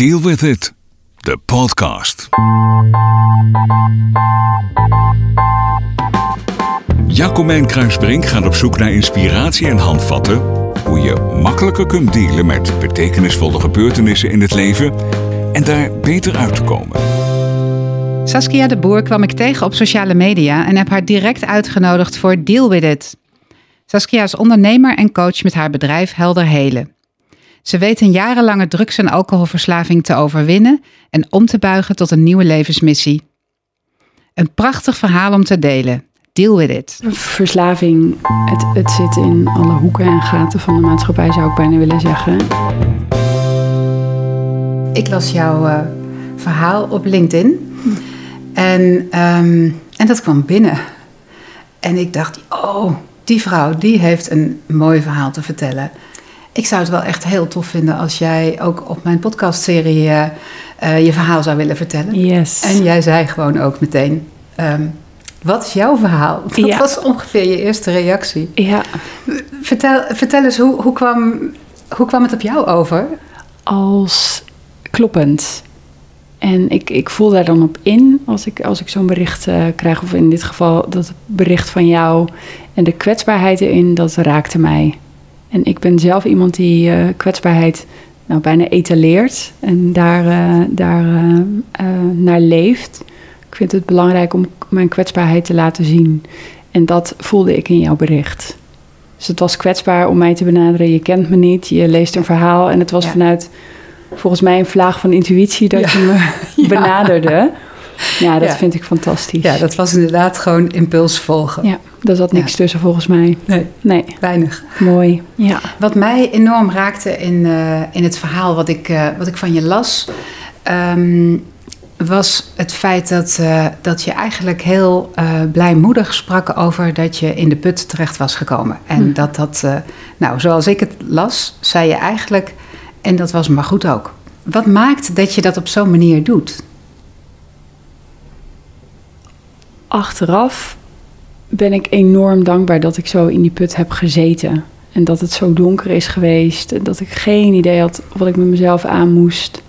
Deal with it, de podcast. Jacomijn Kruisbrink gaat op zoek naar inspiratie en handvatten hoe je makkelijker kunt dealen met betekenisvolle gebeurtenissen in het leven en daar beter uit te komen. Saskia de Boer kwam ik tegen op sociale media en heb haar direct uitgenodigd voor Deal With It. Saskia is ondernemer en coach met haar bedrijf Helder Helen. Ze weet een jarenlange drugs- en alcoholverslaving te overwinnen en om te buigen tot een nieuwe levensmissie. Een prachtig verhaal om te delen. Deal with it. Verslaving, het, het zit in alle hoeken en gaten van de maatschappij, zou ik bijna willen zeggen. Ik las jouw uh, verhaal op LinkedIn en, um, en dat kwam binnen. En ik dacht, oh, die vrouw die heeft een mooi verhaal te vertellen. Ik zou het wel echt heel tof vinden als jij ook op mijn podcastserie uh, uh, je verhaal zou willen vertellen. Yes. En jij zei gewoon ook meteen: um, Wat is jouw verhaal? Dat Ja. was ongeveer je eerste reactie. Ja, Vertel, vertel eens, hoe, hoe, kwam, hoe kwam het op jou over? als kloppend. En ik, ik voel daar dan op in als ik, als ik zo'n bericht eh, krijg, of in dit geval dat bericht van jou. En de kwetsbaarheid erin, dat raakte mij. En ik ben zelf iemand die eh, kwetsbaarheid nou, bijna etaleert en daar, eh, daar eh, naar leeft. Ik vind het belangrijk om mijn kwetsbaarheid te laten zien. En dat voelde ik in jouw bericht. Dus het was kwetsbaar om mij te benaderen. Je kent me niet, je leest een verhaal. En het was Ja. vanuit, volgens mij, een vlaag van intuïtie dat Ja. je me Ja. benaderde. Ja, dat Ja. vind ik fantastisch. Ja, dat was inderdaad gewoon impuls volgen. Ja, daar zat niks Ja. tussen volgens mij. Nee, Nee, weinig. mooi. Ja. Wat mij enorm raakte in, eh, in het verhaal wat ik, eh, wat ik van je las, ehm, was het feit dat, eh, dat je eigenlijk heel blijmoedig sprak over dat je in de put terecht was gekomen. En Hm. dat dat, nou, zoals ik het las, zei je eigenlijk, en dat was maar goed ook. Wat maakt dat je dat op zo'n manier doet? Achteraf ben ik enorm dankbaar dat ik zo in die put heb gezeten. En dat het zo donker is geweest. En dat ik geen idee had wat ik met mezelf aan moest.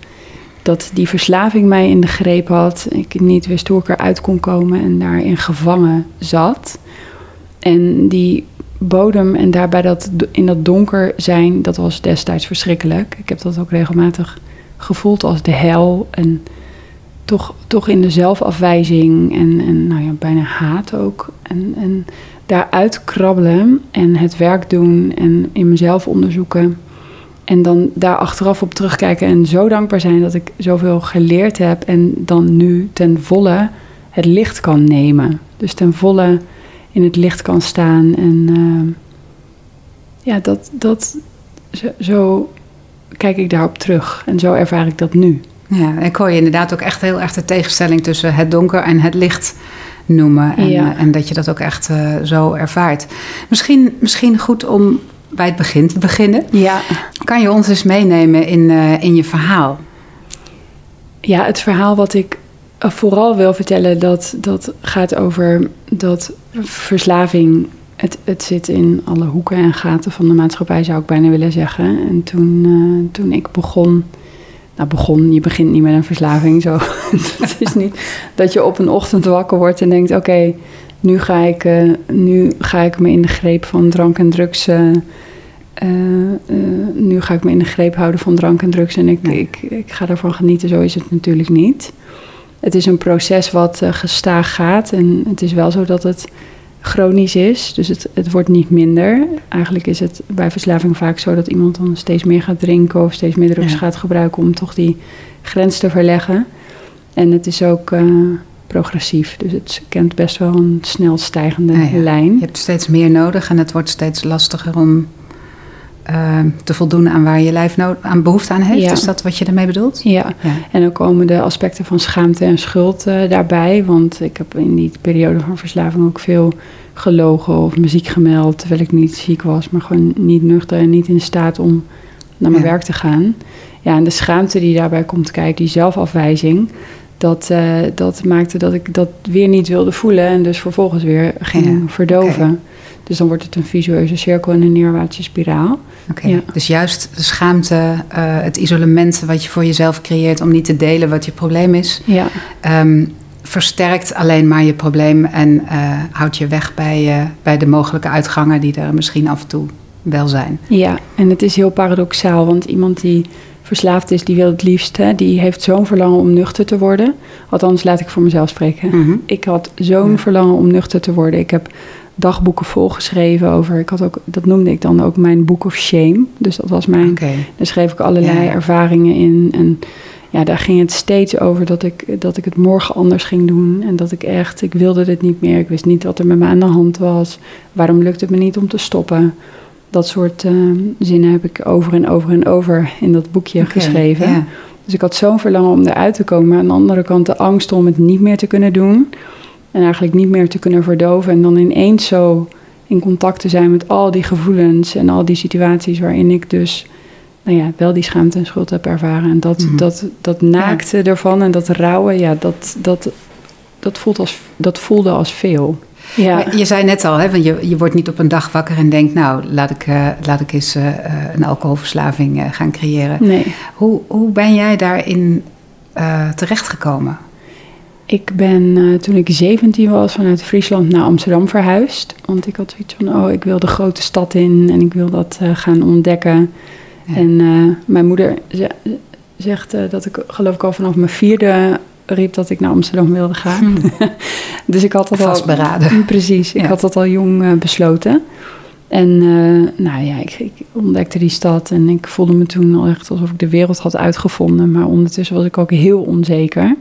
Dat die verslaving mij in de greep had. Ik niet wist hoe ik eruit kon komen en daarin gevangen zat. En die bodem en daarbij dat, in dat donker zijn, dat was destijds verschrikkelijk. Ik heb dat ook regelmatig gevoeld als de hel. En toch, toch in de zelfafwijzing en, en nou ja, bijna haat ook. En, en daaruit krabbelen en het werk doen en in mezelf onderzoeken. En dan daar achteraf op terugkijken en zo dankbaar zijn dat ik zoveel geleerd heb. En dan nu ten volle het licht kan nemen. Dus ten volle in het licht kan staan. En eh, ja, dat, dat, zo, zo kijk ik daarop terug. En zo ervaar ik dat nu. Ja, ik hoor je inderdaad ook echt heel erg de tegenstelling tussen het donker en het licht noemen. En, Ja. eh, en dat je dat ook echt eh, zo ervaart. Misschien, misschien goed om bij het begin te beginnen. Ja. Kan je ons eens meenemen in, eh, in je verhaal? Ja, het verhaal wat ik vooral wil vertellen, dat, dat gaat over dat verslaving. Het, het zit in alle hoeken en gaten van de maatschappij, zou ik bijna willen zeggen. En toen, toen ik begon. Nou, begon, je begint niet met een verslaving. Zo. het is niet dat je op een ochtend wakker wordt en denkt: oké, nu, ga ik, eh, nu ga ik me in de greep van drank en drugs. eh, eh, nu ga ik me in de greep houden van drank en drugs en ik, Nee. ik, ik ga daarvan genieten. Zo is het natuurlijk niet. Het is een proces wat gestaag gaat en het is wel zo dat het chronisch is. Dus het, het wordt niet minder. Eigenlijk is het bij verslaving vaak zo dat iemand dan steeds meer gaat drinken of steeds meer drugs Ja. gaat gebruiken om toch die grens te verleggen. En het is ook eh, progressief. Dus het kent best wel een snel stijgende Ah ja. lijn. Je hebt steeds meer nodig en het wordt steeds lastiger om eh, te voldoen aan waar je lijf no- aan behoefte aan heeft. Ja. Is dat wat je ermee bedoelt? Ja, Ja. en dan komen de aspecten van schaamte en schuld eh, daarbij. Want ik heb in die periode van verslaving ook veel gelogen of muziek gemeld. Terwijl ik niet ziek was, maar gewoon niet nuchter en niet in staat om naar mijn Ja. werk te gaan. Ja, en de schaamte die daarbij komt kijken, die zelfafwijzing. Dat, eh, dat maakte dat ik dat weer niet wilde voelen en dus vervolgens weer ging verdoven. Dus dan wordt het een visueuze cirkel en een neerwaartse spiraal. Oké, Ja. dus juist de schaamte, eh, het isolement wat je voor jezelf creëert om niet te delen wat je probleem is, Ja, ehm, versterkt alleen maar je probleem en eh, houdt je weg bij, eh, bij de mogelijke uitgangen die er misschien af en toe wel zijn. ja, en het is heel paradoxaal, want iemand die verslaafd is, die wil het liefst, hè, die heeft zo'n verlangen om nuchter te worden. Althans, laat ik voor mezelf spreken. Mhm. Ik had zo'n Ja. verlangen om nuchter te worden. Ik heb dagboeken volgeschreven over, ik had ook, dat noemde ik dan ook mijn book of shame. Dus dat was mijn Daar schreef ik allerlei Ja. ervaringen in. En ja, daar ging het steeds over dat ik, dat ik het morgen anders ging doen. En dat ik echt, ik wilde dit niet meer. Ik wist niet wat er met me aan de hand was. Waarom lukte het me niet om te stoppen? Dat soort eh, zinnen heb ik over en over en over in dat boekje geschreven. ja. Dus ik had zo'n verlangen om eruit te komen. Maar aan de andere kant de angst om het niet meer te kunnen doen. En eigenlijk niet meer te kunnen verdoven. En dan ineens zo in contact te zijn met al die gevoelens en al die situaties waarin ik dus nou ja, wel die schaamte en schuld heb ervaren. En dat, Mhm. dat, dat naakte ervan en dat rouwen, ja, dat, dat, dat, voelt als, dat voelde als veel. Ja, Maar Je zei net al, hè, want je, je wordt niet op een dag wakker en denkt, nou, laat ik, eh, laat ik eens eh, eh, een alcoholverslaving eh, gaan creëren. nee. Hoe, hoe ben jij daarin eh, terechtgekomen? Ik ben eh, toen ik 17 was vanuit Friesland naar Amsterdam verhuisd. Want ik had zoiets van, oh, ik wil de grote stad in en ik wil dat eh, gaan ontdekken. Ja. En eh, mijn moeder ze- zegt dat ik geloof ik al vanaf mijn vierde riep dat ik naar Amsterdam wilde gaan. dus ik had dat al... Vastberaden. Precies, ik Ja. had dat al jong besloten. En nou ja, ik, ik ontdekte die stad en ik voelde me toen al echt alsof ik de wereld had uitgevonden. Maar ondertussen was ik ook heel onzeker.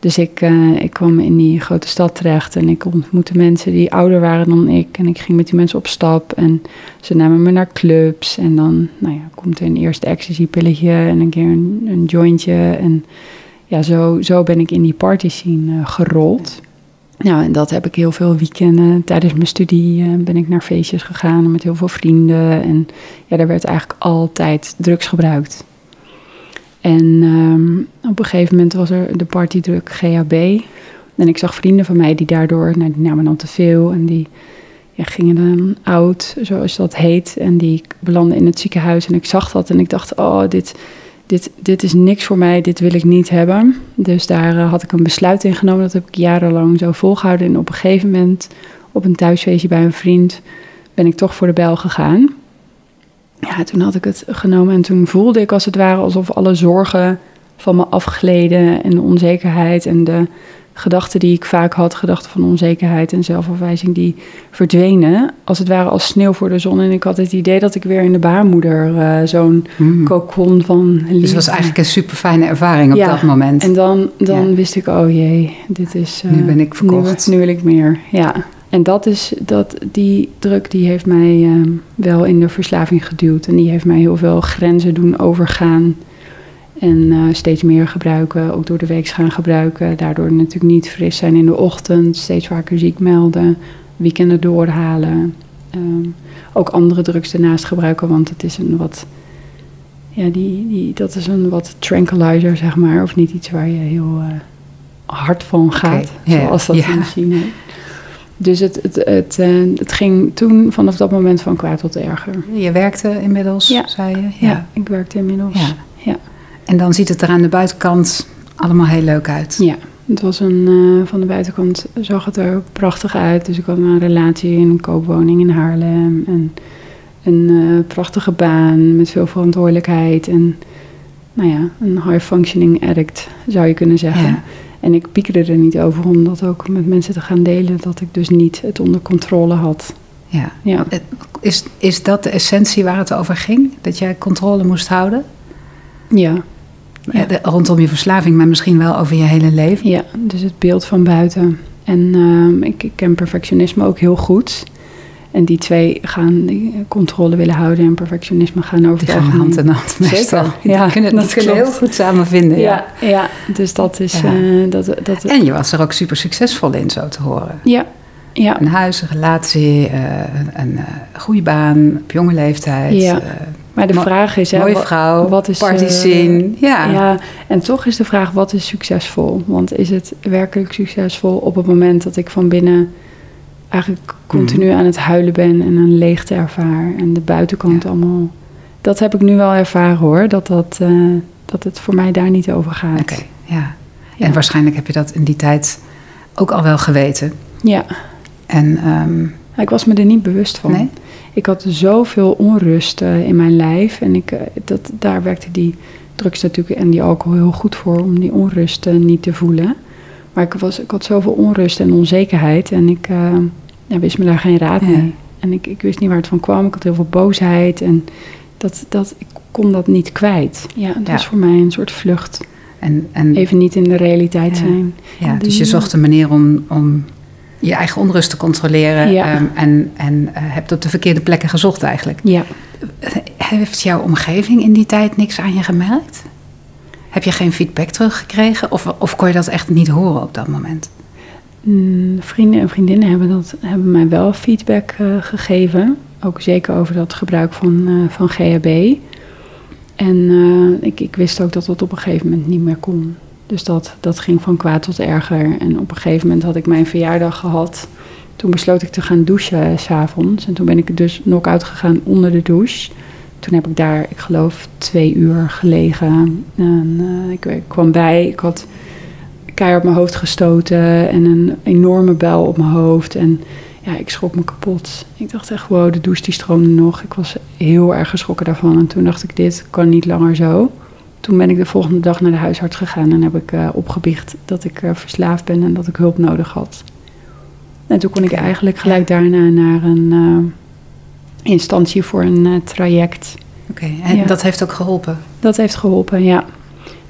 Dus ik, eh, ik kwam in die grote stad terecht en ik ontmoette mensen die ouder waren dan ik. En ik ging met die mensen op stap en ze namen me naar clubs. En dan nou ja, komt er een eerste ecstasy-pilletje en een keer een, een jointje. En ja, zo, zo ben ik in die party scene eh, gerold. Nou, en dat heb ik heel veel weekenden. Tijdens mijn studie eh, ben ik naar feestjes gegaan met heel veel vrienden. En ja, daar werd eigenlijk altijd drugs gebruikt. En ehm, op een gegeven moment was er de partydruk GHB. En ik zag vrienden van mij die daardoor, nou, die namen dan te veel. En die ja, gingen dan oud, zoals dat heet. En die belanden in het ziekenhuis. En ik zag dat en ik dacht, oh, dit, dit, dit is niks voor mij, dit wil ik niet hebben. Dus daar eh, had ik een besluit in genomen. Dat heb ik jarenlang zo volgehouden. En op een gegeven moment, op een thuisfeestje bij een vriend, ben ik toch voor de bel gegaan. Ja, toen had ik het genomen en toen voelde ik als het ware alsof alle zorgen van me afgleden. En de onzekerheid en de gedachten die ik vaak had, gedachten van onzekerheid en zelfafwijzing, die verdwenen. Als het ware als sneeuw voor de zon. En ik had het idee dat ik weer in de baarmoeder eh, zo'n Mhm. cocon van liefde. Dus het was eigenlijk een super fijne ervaring op Ja, dat moment. En dan, dan Ja. wist ik, oh jee, dit is... eh, Nu ben ik verkocht. Nu, nu wil ik meer, ja. En dat is, dat, die druk die heeft mij eh, wel in de verslaving geduwd. En die heeft mij heel veel grenzen doen overgaan. En eh, steeds meer gebruiken, ook door de week gaan gebruiken. Daardoor natuurlijk niet fris zijn in de ochtend, steeds vaker ziek melden, weekenden doorhalen. Ehm, ook andere drugs ernaast gebruiken, want het is een wat... Ja, die, die, dat is een wat tranquilizer, zeg maar. Of niet iets waar je heel eh, hard van gaat, zoals dat ja. in China. Dus het, het, het, eh, het ging toen vanaf dat moment van kwaad tot erger. Je werkte inmiddels, Ja. zei je? Ja, ik werkte inmiddels. Ja. Ja. En dan ziet het er aan de buitenkant allemaal heel leuk uit. Ja, het was een, eh, van de buitenkant zag het er prachtig uit. Dus ik had een relatie in een koopwoning in Haarlem. En een eh, prachtige baan met veel verantwoordelijkheid. En nou ja, een high functioning addict zou je kunnen zeggen. Ja. En ik piekerde er niet over om dat ook met mensen te gaan delen. Dat ik dus niet het onder controle had. Ja. Ja, Is, is dat de essentie waar het over ging? Dat jij controle moest houden? ja, Ja. De- Rondom je verslaving, maar misschien wel over je hele leven? ja dus het beeld van buiten. En ehm, ik, ik ken perfectionisme ook heel goed. En die twee gaan die controle willen houden en perfectionisme gaan over Die het gaan hand in hand meestal. Zeker, Die ja, kunnen, dat kunnen heel goed samen vinden. Ja. Ja, ja, dus dat is... Ja. eh, dat, dat, En je was er ook super succesvol in, zo te horen. ja, ja, Een huis, een relatie, eh, een, eh, goede baan op jonge leeftijd. Ja. maar de vraag is... hè, mooie wa- vrouw, wat is, party scene. ja. Ja, en toch is de vraag, wat is succesvol? Want is het werkelijk succesvol op het moment dat ik van binnen eigenlijk continu aan het huilen ben en een leegte ervaar. En de buitenkant allemaal. Dat heb ik nu wel ervaren hoor, dat, dat, eh, dat het voor mij daar niet over gaat. Oké, ja. En waarschijnlijk heb je dat in die tijd ook al wel geweten. Ja. En ehm, ik was me er niet bewust van. Nee? Ik had zoveel onrust eh, in mijn lijf. En ik, eh, dat, daar werkte die drugs natuurlijk en die alcohol heel goed voor om die onrust niet te voelen. Maar ik, was, ik had zoveel onrust en onzekerheid en ik ja, wist me daar geen raad Ja. mee. En ik, ik wist niet waar het van kwam. Ik had heel veel boosheid en dat, dat, ik kon dat niet kwijt. Ja, dat was voor mij een soort vlucht. en, en Even niet in de realiteit zijn. ja, dus je zocht een manier om, om je eigen onrust te controleren. Ja. ehm, en en eh, hebt op de verkeerde plekken gezocht eigenlijk. Ja. Heeft jouw omgeving in die tijd niks aan je gemerkt? Heb je geen feedback teruggekregen? Of, of kon je dat echt niet horen op dat moment? Mm, Vrienden en vriendinnen hebben, dat, hebben mij wel feedback eh, gegeven. Ook zeker over dat gebruik van, eh, van GHB. En eh, ik, ik wist ook dat dat op een gegeven moment niet meer kon. Dus dat, dat ging van kwaad tot erger. En op een gegeven moment had ik mijn verjaardag gehad. Toen besloot ik te gaan douchen s'avonds. En toen ben ik dus knock-out gegaan onder de douche. Toen heb ik daar, ik geloof, twee uur gelegen. En, eh, ik, kwam bij, ik had keihard op mijn hoofd gestoten en een enorme buil op mijn hoofd. En ja, ik schrok me kapot. Ik dacht echt, wow, de douche die stroomde nog. Ik was heel erg geschrokken daarvan. En toen dacht ik, dit kan niet langer zo. Toen ben ik de volgende dag naar de huisarts gegaan en heb ik eh, opgebiecht dat ik eh, verslaafd ben en dat ik hulp nodig had. En toen kon ik eigenlijk gelijk daarna naar een instantie voor een eh, traject. Oké, en Ja. dat heeft ook geholpen. Dat heeft geholpen, ja.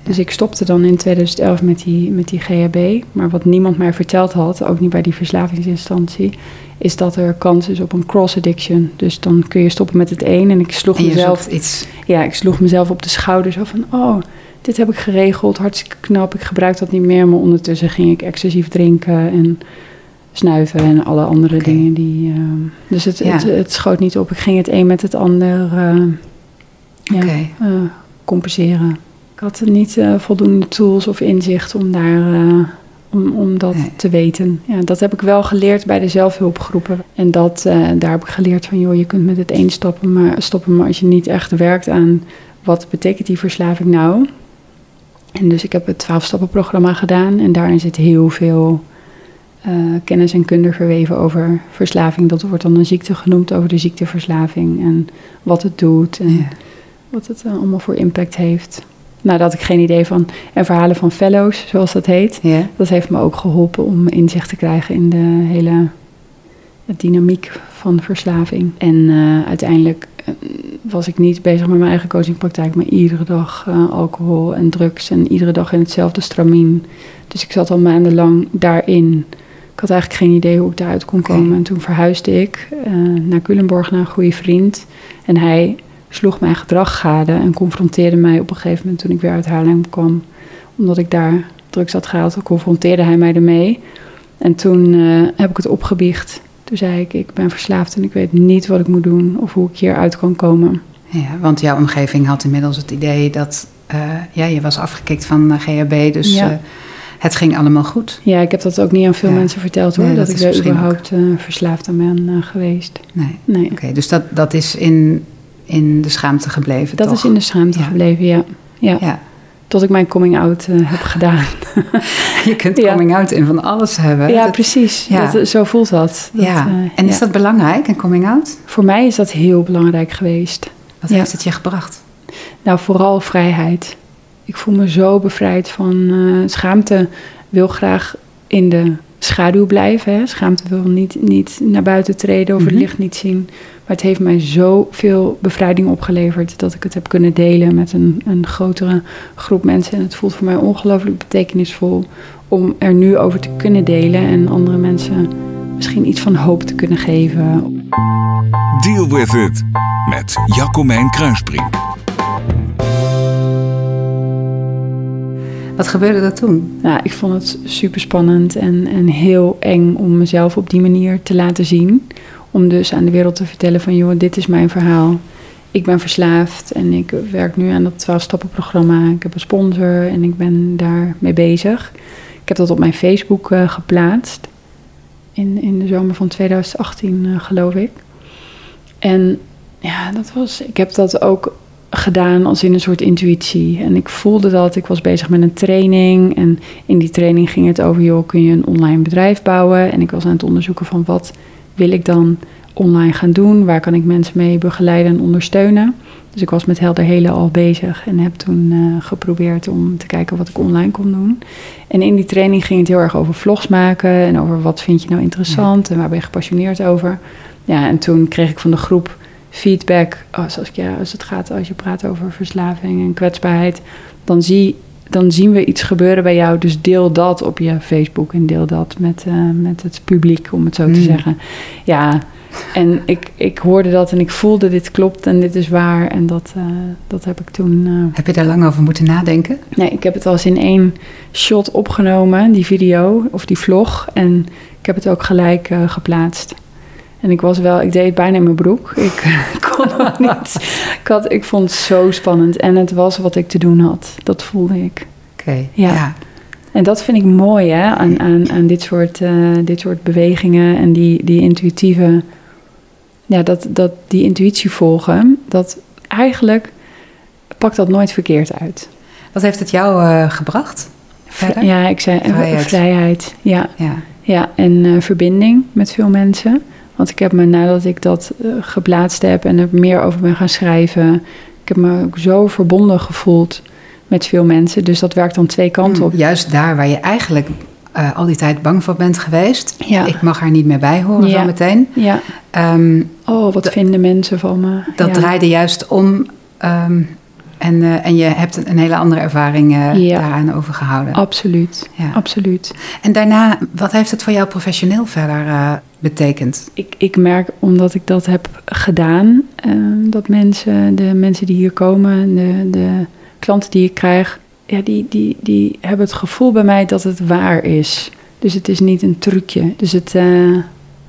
Dus ik stopte dan in 2011 met die, met die GHB. Maar wat niemand mij verteld had, ook niet bij die verslavingsinstantie, is dat er kans is op een cross-addiction. Dus dan kun je stoppen met het een. En ik sloeg, En je mezelf, iets. ja, ik sloeg mezelf op de schouder zo van, oh, dit heb ik geregeld, hartstikke knap. Ik gebruik dat niet meer, maar ondertussen ging ik excessief drinken en snuiven en alle andere dingen die... eh, dus het, Ja. het, het schoot niet op. Ik ging het een met het ander eh, ja, eh, compenseren. Ik had niet eh, voldoende tools of inzicht om, daar, om, om dat Nee. te weten. Ja, dat heb ik wel geleerd bij de zelfhulpgroepen. En dat, daar heb ik geleerd van, joh, je kunt met het een stoppen maar, stoppen, maar als je niet echt werkt aan wat betekent die verslaving nou. En dus ik heb het 12-stappenprogramma gedaan en daarin zit heel veel eh, kennis en kunde verweven over verslaving. Dat wordt dan een ziekte genoemd over de ziekteverslaving en wat het doet en Ja. wat het eh, allemaal voor impact heeft. Nou, daar had ik geen idee van. En verhalen van fellows, zoals dat heet. Ja. Dat heeft me ook geholpen om inzicht te krijgen in de hele dynamiek van verslaving. En eh, uiteindelijk was ik niet bezig met mijn eigen coachingpraktijk, maar iedere dag alcohol en drugs en iedere dag in hetzelfde stramien. Dus ik zat al maandenlang daarin. Ik had eigenlijk geen idee hoe ik daaruit kon komen. En toen verhuisde ik eh, naar Culemborg naar een goede vriend. En hij sloeg mijn gedrag gade en confronteerde mij op een gegeven moment toen ik weer uit Haarlem kwam. Omdat ik daar drugs had gehaald, confronteerde hij mij ermee. En toen eh, heb ik het opgebiecht. Toen zei ik, ik ben verslaafd en ik weet niet wat ik moet doen of hoe ik hieruit kan komen. Ja, want jouw omgeving had inmiddels het idee dat eh, ja, je was afgekikt van GHB, dus Ja. Het ging allemaal goed. Ja, ik heb dat ook niet aan veel Ja. mensen verteld hoor, Nee, dat, dat ik er überhaupt eh, verslaafd aan ben eh, geweest. Nee. Nee, Oké, dus dat, dat is in, in de schaamte gebleven. dat toch? is in de schaamte Ja. gebleven, ja. ja. Ja, Tot ik mijn coming out eh, heb gedaan. je kunt coming out in van alles hebben. ja, Dat- precies. ja. Dat, zo voelt dat. dat ja. en is dat belangrijk, een coming out? Voor mij is dat heel belangrijk geweest. Wat heeft het je gebracht? Nou, vooral vrijheid. Ik voel me zo bevrijd van eh, schaamte. Wil graag in de schaduw blijven. Hè. Schaamte wil niet, niet naar buiten treden of Mhm. het licht niet zien. Maar het heeft mij zoveel bevrijding opgeleverd dat ik het heb kunnen delen met een, een grotere groep mensen. En het voelt voor mij ongelooflijk betekenisvol om er nu over te kunnen delen en andere mensen misschien iets van hoop te kunnen geven. Deal with it met Jacomijn Kruisbrink. Wat gebeurde er toen? Nou, ik vond het super spannend en, en heel eng om mezelf op die manier te laten zien. Om dus aan de wereld te vertellen van, joh, dit is mijn verhaal. Ik ben verslaafd en ik werk nu aan dat 12-stappen-programma. Ik heb een sponsor en ik ben daarmee bezig. Ik heb dat op mijn Facebook eh, geplaatst. in, in de zomer van 2018, eh, geloof ik. En ja, dat was. Ik heb dat ook gedaan als in een soort intuïtie. En ik voelde dat. Ik was bezig met een training. En in die training ging het over: joh, kun je een online bedrijf bouwen? En ik was aan het onderzoeken van wat wil ik dan online gaan doen? Waar kan ik mensen mee begeleiden en ondersteunen? Dus ik was met Helder Hele al bezig en heb toen uh, geprobeerd om te kijken wat ik online kon doen. En in die training ging het heel erg over vlogs maken en over wat vind je nou interessant en waar ben je gepassioneerd over. Ja, en toen kreeg ik van de groep feedback. Zoals ik, ja, als het gaat, als je praat over verslaving en kwetsbaarheid, dan, zie, dan zien we iets gebeuren bij jou. Dus deel dat op je Facebook en deel dat met, uh, met het publiek, om het zo te Mm. zeggen. Ja, en ik, ik hoorde dat en ik voelde dit klopt en dit is waar. En dat, eh, dat heb ik toen. eh, Heb je daar lang over moeten nadenken? Nee, ik heb het als in één shot opgenomen, die video of die vlog. En ik heb het ook gelijk eh, geplaatst. En ik was wel, ik deed het bijna in mijn broek. Ik kon nog niet. Ik, had, ik vond het zo spannend. En het was wat ik te doen had. Dat voelde ik. Oké, Ja. ja. En dat vind ik mooi hè, aan, aan, aan dit, soort, eh, dit soort bewegingen en die, die intuïtieve, ja, dat, dat die intuïtie volgen, dat eigenlijk pakt dat nooit verkeerd uit. Wat heeft het jou eh, gebracht? Verder? Ja, ik zei eh, Vrijheid. vrijheid. Ja, Ja. ja. en verbinding met veel mensen. Want ik heb me nadat ik dat eh, geplaatst heb en er meer over ben gaan schrijven, ik heb me ook zo verbonden gevoeld met veel mensen. Dus dat werkt dan twee kanten op. Juist daar waar je eigenlijk eh, al die tijd bang voor bent geweest. Ja. Ik mag er niet meer bij horen Ja. zo meteen. Ja. Ehm, Oh, wat vinden mensen van me? dat ja. draaide juist om. ehm, en, eh, en je hebt een, een hele andere ervaring Ja. daaraan overgehouden. Absoluut, Ja. absoluut. En daarna, wat heeft het voor jou professioneel verder betekend? Ik, ik merk, omdat ik dat heb gedaan, eh, dat mensen, de mensen die hier komen, de, de klanten die ik krijg, ja, die, die, die hebben het gevoel bij mij dat het waar is. Dus het is niet een trucje. Dus het, eh,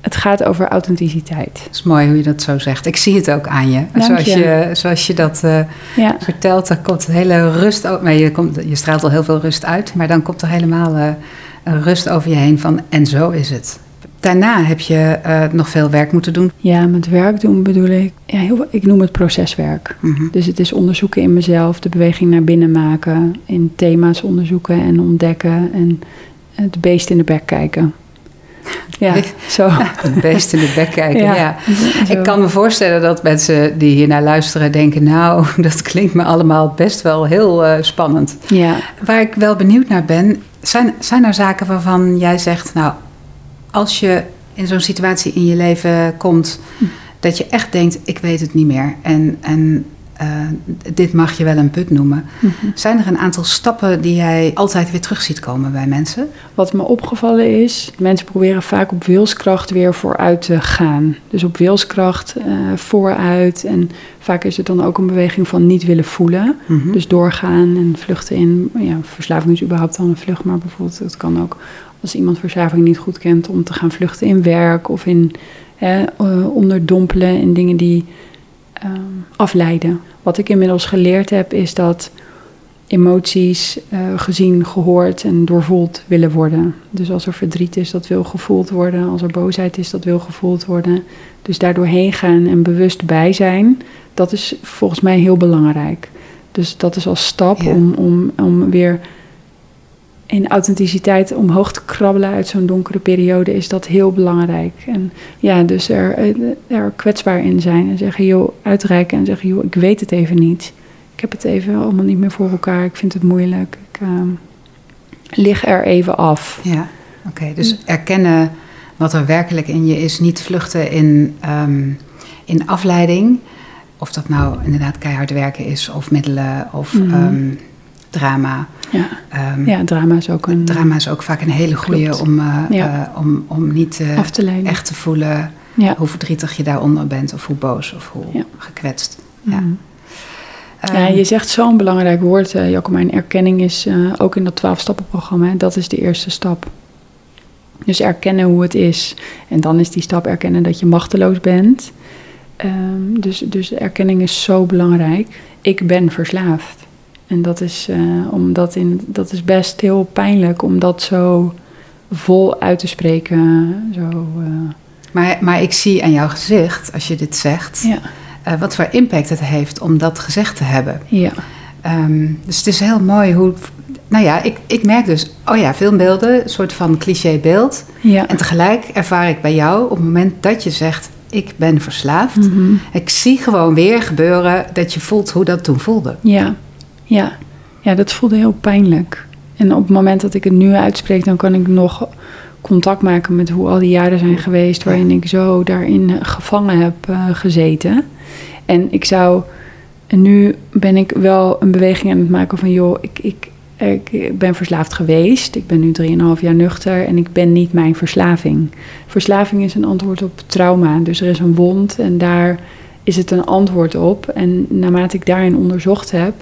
het gaat over authenticiteit. Het is mooi hoe je dat zo zegt. Ik zie het ook aan je. Dank zoals je. je. Zoals je dat eh, Ja, vertelt, dan komt een hele rust over. Maar je, komt, je straalt al heel veel rust uit, maar dan komt er helemaal eh, rust over je heen van en zo is het. Daarna heb je eh, nog veel werk moeten doen. ja met werk doen bedoel ik, ja, heel, ik noem het proceswerk. Mhm. Dus het is onderzoeken in mezelf, de beweging naar binnen maken, in thema's onderzoeken en ontdekken en het beest in de bek kijken. Ja, zo. Het beest in de bek kijken, ja. Ik kan me voorstellen dat mensen die hier naar luisteren denken... nou, dat klinkt me allemaal best wel heel eh, spannend. Ja, Waar ik wel benieuwd naar ben... Zijn, zijn er zaken waarvan jij zegt... nou, als je in zo'n situatie in je leven komt... Dat je echt denkt, ik weet het niet meer... en, en eh, dit mag je wel een put noemen. Mhm. Zijn er een aantal stappen die jij altijd weer terug ziet komen bij mensen? Wat me opgevallen is, mensen proberen vaak op wilskracht weer vooruit te gaan. Dus op wilskracht eh, vooruit. En vaak is het dan ook een beweging van niet willen voelen. Mhm. Dus doorgaan en vluchten in. Ja, verslaving is überhaupt al een vlucht, maar bijvoorbeeld het kan ook als iemand verslaving niet goed kent om te gaan vluchten in werk of in hè, eh, onderdompelen in dingen die ehm, afleiden. Wat ik inmiddels geleerd heb is dat emoties eh, gezien, gehoord en doorvoeld willen worden. Dus als er verdriet is, dat wil gevoeld worden. Als er boosheid is, dat wil gevoeld worden. Dus daardoor heen gaan en bewust bij zijn, dat is volgens mij heel belangrijk. Dus dat is als stap Ja. om, om, om weer in authenticiteit omhoog te krabbelen uit zo'n donkere periode, is dat heel belangrijk. En ja, dus er, eh, er kwetsbaar in zijn en zeggen, joh, uitreiken en zeggen, joh, ik weet het even niet. Ik heb het even allemaal niet meer voor elkaar. Ik vind het moeilijk. Ik ehm, lig er even af. Ja, oké. Dus erkennen wat er werkelijk in je is. Niet vluchten in, ehm, in afleiding. Of dat nou inderdaad keihard werken is, of middelen, of Mhm. ehm, drama. Ja, Ehm, ja drama is ook een Drama is ook vaak een hele goede om, eh, Ja. eh, om, om niet eh, af te leiden. echt te voelen Ja. hoe verdrietig je daaronder bent, of hoe boos, of hoe gekwetst. Ja. Mhm. Ehm, Ja, je zegt zo'n belangrijk woord, uh, Jacomijn. Erkenning is ook in dat 12-stappenprogramma. Dat is de eerste stap. Dus erkennen hoe het is. En dan is die stap erkennen dat je machteloos bent. Ehm, dus, dus erkenning is zo belangrijk. Ik ben verslaafd. En dat is, eh, omdat in, dat is best heel pijnlijk om dat zo vol uit te spreken. Zo, uh, maar, maar ik zie aan jouw gezicht, als je dit zegt, ja. uh, wat voor impact het heeft om dat gezegd te hebben. Ja. Um, dus het is heel mooi hoe. Nou ja, ik, ik merk dus, oh ja, filmbeelden, een soort van clichébeeld. Ja. En tegelijk ervaar ik bij jou op het moment dat je zegt: Ik ben verslaafd. Mm -hmm. Ik zie gewoon weer gebeuren dat je voelt hoe dat toen voelde. Ja, ja. ja dat voelde heel pijnlijk. En op het moment dat ik het nu uitspreek, dan kan ik nog contact maken met hoe al die jaren zijn geweest waarin ik zo daarin gevangen heb uh, gezeten. En ik zou. En nu ben ik wel een beweging aan het maken van joh, ik, ik, ik ben verslaafd geweest. Ik ben nu 3,5 jaar nuchter en ik ben niet mijn verslaving. Verslaving is een antwoord op trauma. Dus er is een wond en daar is het een antwoord op. En naarmate ik daarin onderzocht heb,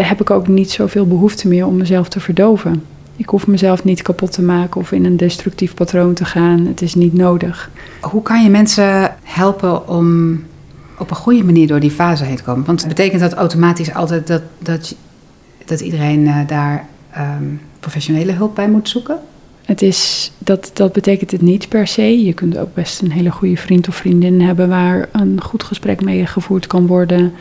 heb ik ook niet zoveel behoefte meer om mezelf te verdoven. Ik hoef mezelf niet kapot te maken of in een destructief patroon te gaan. Het is niet nodig. Hoe kan je mensen helpen om op een goede manier door die fase heen te komen? Want betekent dat automatisch altijd dat, dat, dat iedereen uh, daar um, professionele hulp bij moet zoeken? Het is, dat, dat betekent het niet per se. Je kunt ook best een hele goede vriend of vriendin hebben waar een goed gesprek mee gevoerd kan worden.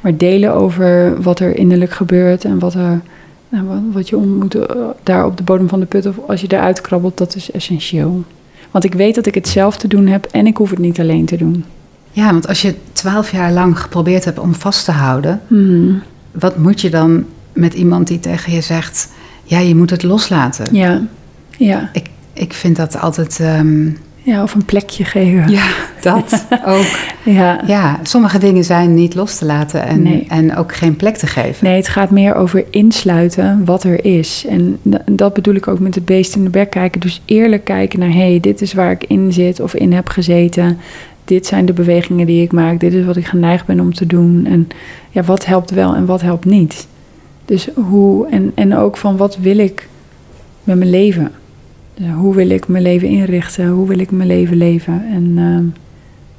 Maar delen over wat er innerlijk gebeurt en wat, er, nou, wat je ontmoet daar op de bodem van de put of als je eruit krabbelt, dat is essentieel. Want ik weet dat ik het zelf te doen heb en ik hoef het niet alleen te doen. Ja, want als je twaalf jaar lang geprobeerd hebt om vast te houden, mm. wat moet je dan met iemand die tegen je zegt: Ja, je moet het loslaten? Ja, ja. Ik, ik vind dat altijd. Um, ja, of een plekje geven. Ja, dat ook. Ja. ja, sommige dingen zijn niet los te laten en, Nee. en ook geen plek te geven. Nee, het gaat meer over insluiten wat er is. En dat bedoel ik ook met het beest in de bek kijken. Dus eerlijk kijken naar, hé, hey, dit is waar ik in zit of in heb gezeten. Dit zijn de bewegingen die ik maak. Dit is wat ik geneigd ben om te doen. En ja, wat helpt wel en wat helpt niet. Dus hoe, en, en ook van wat wil ik met mijn leven? Hoe wil ik mijn leven inrichten? Hoe wil ik mijn leven leven? En ehm,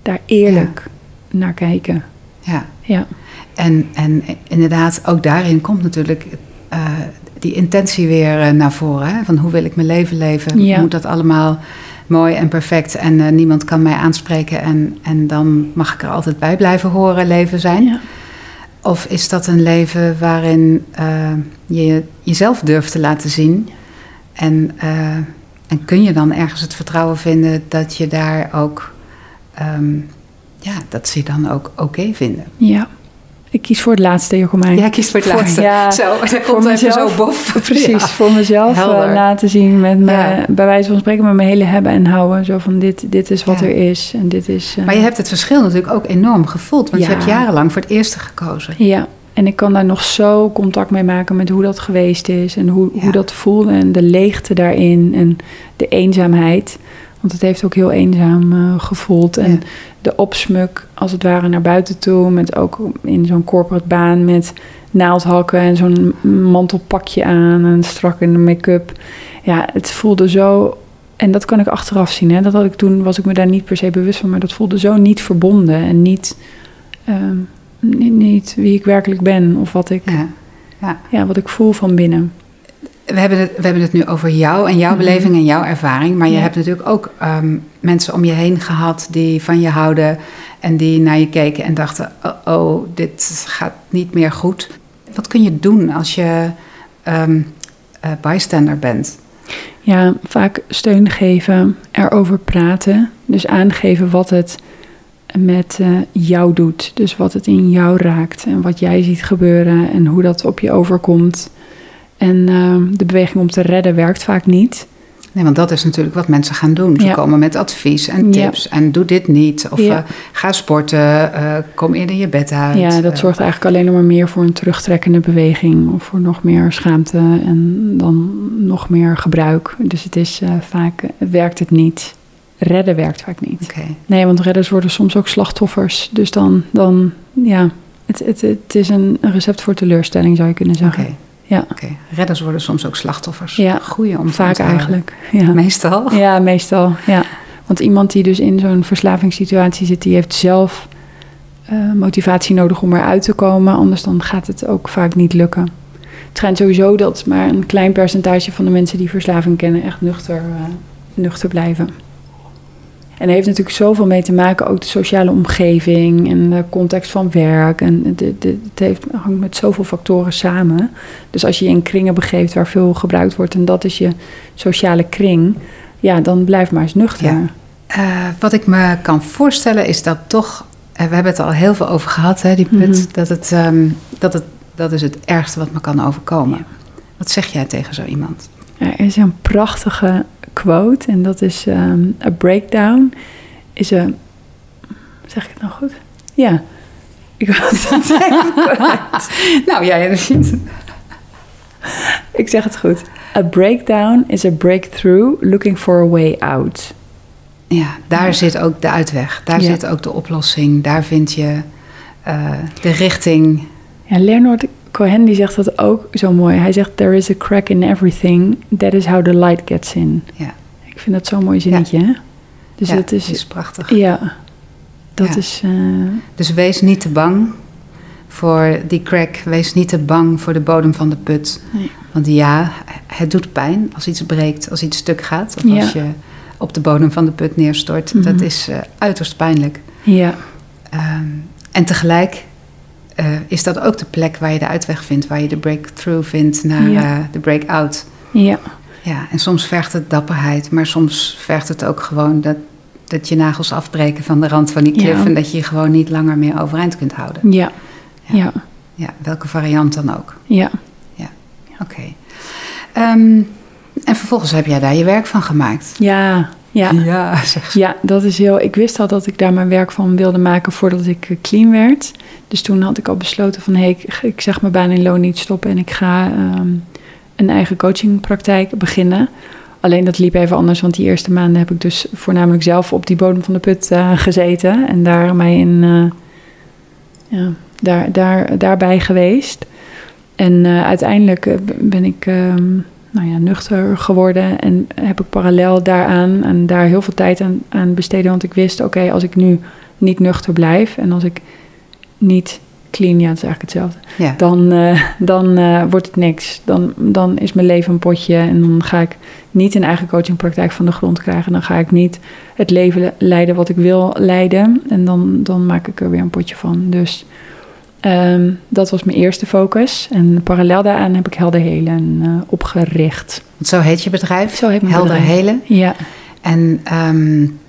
daar eerlijk naar kijken. Ja. Ja. En, en inderdaad, ook daarin komt natuurlijk uh, die intentie weer uh, naar voren. Hè? Van hoe wil ik mijn leven leven? Ja. Moet dat allemaal mooi en perfect en uh, niemand kan mij aanspreken en, en dan mag ik er altijd bij blijven horen leven zijn? Ja. Of is dat een leven waarin uh, je jezelf durft te laten zien en, uh, en kun je dan ergens het vertrouwen vinden dat je daar ook, um, ja, dat ze je dan ook oké okay vinden? Ja. Ik kies voor het laatste, Jocomijn. Ja, ik kies voor het laatste. ja, zo, dat komt even zo bof. Precies, ja. voor mezelf uh, laten zien. Met me, ja. Bij wijze van spreken met mijn hele hebben en houden. Zo van dit, dit is wat er is. En dit is uh... Maar je hebt het verschil natuurlijk ook enorm gevoeld. Want je hebt jarenlang voor het eerste gekozen. Ja, en ik kan daar nog zo contact mee maken met hoe dat geweest is. En hoe, hoe dat voelde. En de leegte daarin. En de eenzaamheid. Want het heeft ook heel eenzaam uh, gevoeld. En Ja. de opsmuk, als het ware, naar buiten toe. Met ook in zo'n corporate baan met naaldhakken en zo'n mantelpakje aan. En strak in de make-up. Ja, het voelde zo... En dat kan ik achteraf zien. Hè. Dat had ik toen, was ik me daar niet per se bewust van. Maar dat voelde zo niet verbonden. En niet, uh, niet, wie ik werkelijk ben. Of wat ik, Ja. Ja. ja, wat ik voel van binnen. We hebben, het, we hebben het nu over jou en jouw Mhm. beleving en jouw ervaring. Maar je hebt natuurlijk ook um, mensen om je heen gehad die van je houden. En die naar je keken en dachten: oh, oh dit gaat niet meer goed. Wat kun je doen als je um, uh, bystander bent? Ja, vaak steun geven, erover praten. Dus aangeven wat het met uh, jou doet. Dus wat het in jou raakt en wat jij ziet gebeuren en hoe dat op je overkomt. En uh, de beweging om te redden werkt vaak niet. Nee, want dat is natuurlijk wat mensen gaan doen. Ze Ja. komen met advies en tips. En doe dit niet. Of Ja. uh, ga sporten. uh, kom eerder je bed uit. Ja, dat zorgt eigenlijk alleen nog maar meer voor een terugtrekkende beweging. Of voor nog meer schaamte en dan nog meer gebruik. Dus het is uh, vaak, werkt het niet. Redden werkt vaak niet. Nee, want redders worden soms ook slachtoffers. Dus dan, dan ja, het, het, het is een recept voor teleurstelling zou je kunnen zeggen. Ja, Oké. Redders worden soms ook slachtoffers. Ja. Goeie om vaak eigenlijk. Ja. Meestal. ja, meestal. Ja. Want iemand die dus in zo'n verslavingssituatie zit, die heeft zelf uh, motivatie nodig om eruit te komen. Anders dan gaat het ook vaak niet lukken. Het schijnt sowieso dat maar een klein percentage van de mensen die verslaving kennen echt nuchter, uh, nuchter blijven. En er heeft natuurlijk zoveel mee te maken, ook de sociale omgeving en de context van werk. En het, heeft, hangt met zoveel factoren samen. Dus als je je in kringen begeeft waar veel gebruikt wordt en dat is je sociale kring, ja, dan blijf maar eens nuchter. Ja. Uh, wat ik me kan voorstellen is dat toch, uh, we hebben het al heel veel over gehad, hè, die put, mm -hmm. dat, het, um, dat, het, dat is het ergste wat me kan overkomen. Ja. Wat zeg jij tegen zo iemand? Er is een prachtige quote en dat is: um, A breakdown is een. Zeg ik het nou goed? Ja. Ik was het nou ja, ziet. Ik zeg het goed. A breakdown is a breakthrough looking for a way out. Ja, daar ja. zit ook de uitweg. Daar ja. zit ook de oplossing. Daar vind je uh, de richting. Ja, Leonard Cohen die zegt dat ook zo mooi. Hij zegt: There is a crack in everything. That is how the light gets in. Ja. Ik vind dat zo'n mooi zinnetje. Ja. Hè? Dus ja, dat is, is prachtig. Ja, dat is. Uh, dus wees niet te bang voor die crack. Wees niet te bang voor de bodem van de put. Nee. Want ja, het doet pijn als iets breekt, als iets stuk gaat. Of als je op de bodem van de put neerstort. Mm -hmm. Dat is uh, uiterst pijnlijk. Ja. Um, en tegelijk uh, is dat ook de plek waar je de uitweg vindt, waar je de breakthrough vindt naar ja. uh, de breakout. Ja. Ja, en soms vergt het dapperheid, maar soms vergt het ook gewoon dat, dat je nagels afbreken van de rand van die klif ja. en dat je je gewoon niet langer meer overeind kunt houden. Ja. Ja. ja. ja welke variant dan ook. Ja. Ja, oké. Okay. Um, en vervolgens heb jij daar je werk van gemaakt. Ja, ja. Ja, zeg. ja, dat is heel. Ik wist al dat ik daar mijn werk van wilde maken voordat ik clean werd. Dus toen had ik al besloten van hé, hey, ik, ik zeg mijn baan in loon niet stoppen en ik ga um, een eigen coachingpraktijk beginnen. Alleen dat liep even anders, want die eerste maanden heb ik dus voornamelijk zelf op die bodem van de put uh, gezeten en daar mij in, uh, ja, daar, daar, daarbij geweest. En uh, uiteindelijk ben ik. Um, nou ja, nuchter geworden. En heb ik parallel daaraan en daar heel veel tijd aan, aan besteden. Want ik wist, oké, okay, als ik nu niet nuchter blijf en als ik niet clean, ja, het is eigenlijk hetzelfde. Ja. Dan, uh, dan uh, wordt het niks. Dan, dan is mijn leven een potje en dan ga ik niet een eigen coachingpraktijk van de grond krijgen. Dan ga ik niet het leven leiden wat ik wil leiden. En dan, dan maak ik er weer een potje van. Dus Um, dat was mijn eerste focus. En parallel daaraan heb ik Helder Helen uh, opgericht. Zo heet je bedrijf? Zo heet mijn Helder bedrijf. Helen? Ja. En um,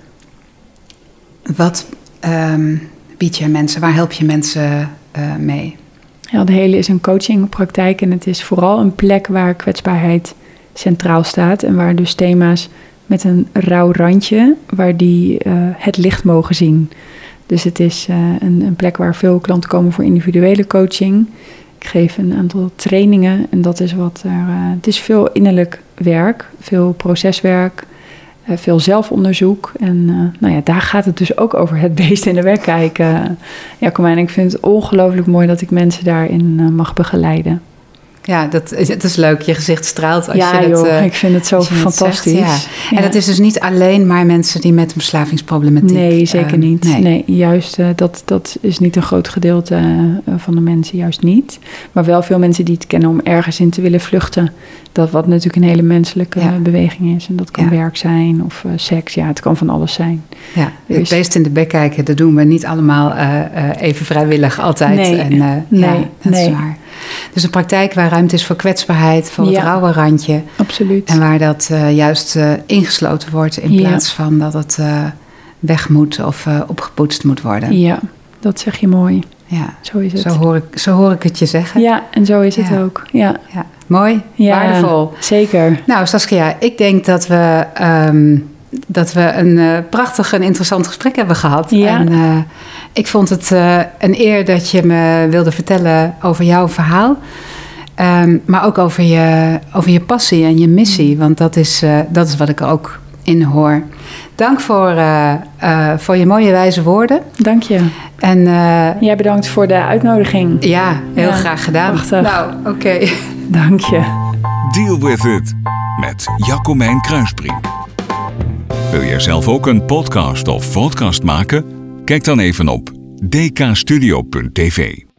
wat um, bied je mensen? Waar help je mensen uh, mee? Helder Helen is een coachingpraktijk en het is vooral een plek waar kwetsbaarheid centraal staat. En waar dus thema's met een rauw randje, waar die uh, het licht mogen zien. Dus het is uh, een, een, plek waar veel klanten komen voor individuele coaching. Ik geef een aantal trainingen en dat is wat er. Uh, het is veel innerlijk werk, veel proceswerk, uh, veel zelfonderzoek. En nou ja, daar gaat het dus ook over het beest in de weg kijken. Ja, kom en ik vind het ongelooflijk mooi dat ik mensen daarin mag begeleiden. Ja, dat is, het is leuk. Je gezicht straalt als ja, je dat joh, ik vind het zo fantastisch. Zegt, ja. Ja. En dat is dus niet alleen maar mensen die met een verslavingsproblematiek... Nee, zeker uh, niet. Nee, nee juist, uh, dat, dat is niet een groot gedeelte van de mensen, juist niet. Maar wel veel mensen die het kennen om ergens in te willen vluchten. Dat wat natuurlijk een hele menselijke ja. beweging is. En dat kan werk zijn of seks. Ja, het kan van alles zijn. Ja, dus, het beest in de bek kijken, dat doen we niet allemaal even vrijwillig altijd. Nee, en, nee, ja, dat nee. is waar. Dus een praktijk waar ruimte is voor kwetsbaarheid, voor het Ja. rauwe randje. Absoluut. En waar dat uh, juist uh, ingesloten wordt in Ja. plaats van dat het uh, weg moet of opgepoetst moet worden. Ja, dat zeg je mooi. Ja, Zo is het. zo hoor ik, zo hoor ik het je zeggen. Ja, en zo is het ook. Ja, Ja, Mooi, ja waardevol. Zeker. Nou, Saskia, ik denk dat we, ehm, dat we een uh, prachtig en interessant gesprek hebben gehad. Ja. En uh, ik vond het uh, een eer dat je me wilde vertellen over jouw verhaal. Um, maar ook over je, over je passie en je missie. Want dat is, uh, dat is wat ik er ook in hoor. Dank voor, uh, uh, voor je mooie wijze woorden. Dank je. En, uh, Jij bedankt voor de uitnodiging. Ja, heel Ja, graag gedaan. prachtig. Nou, oké. Okay. Dank je. Deal with it met Jacomijn Kruisbrink. Wil jij zelf ook een podcast of podcast maken? Kijk dan even op dkstudio.tv.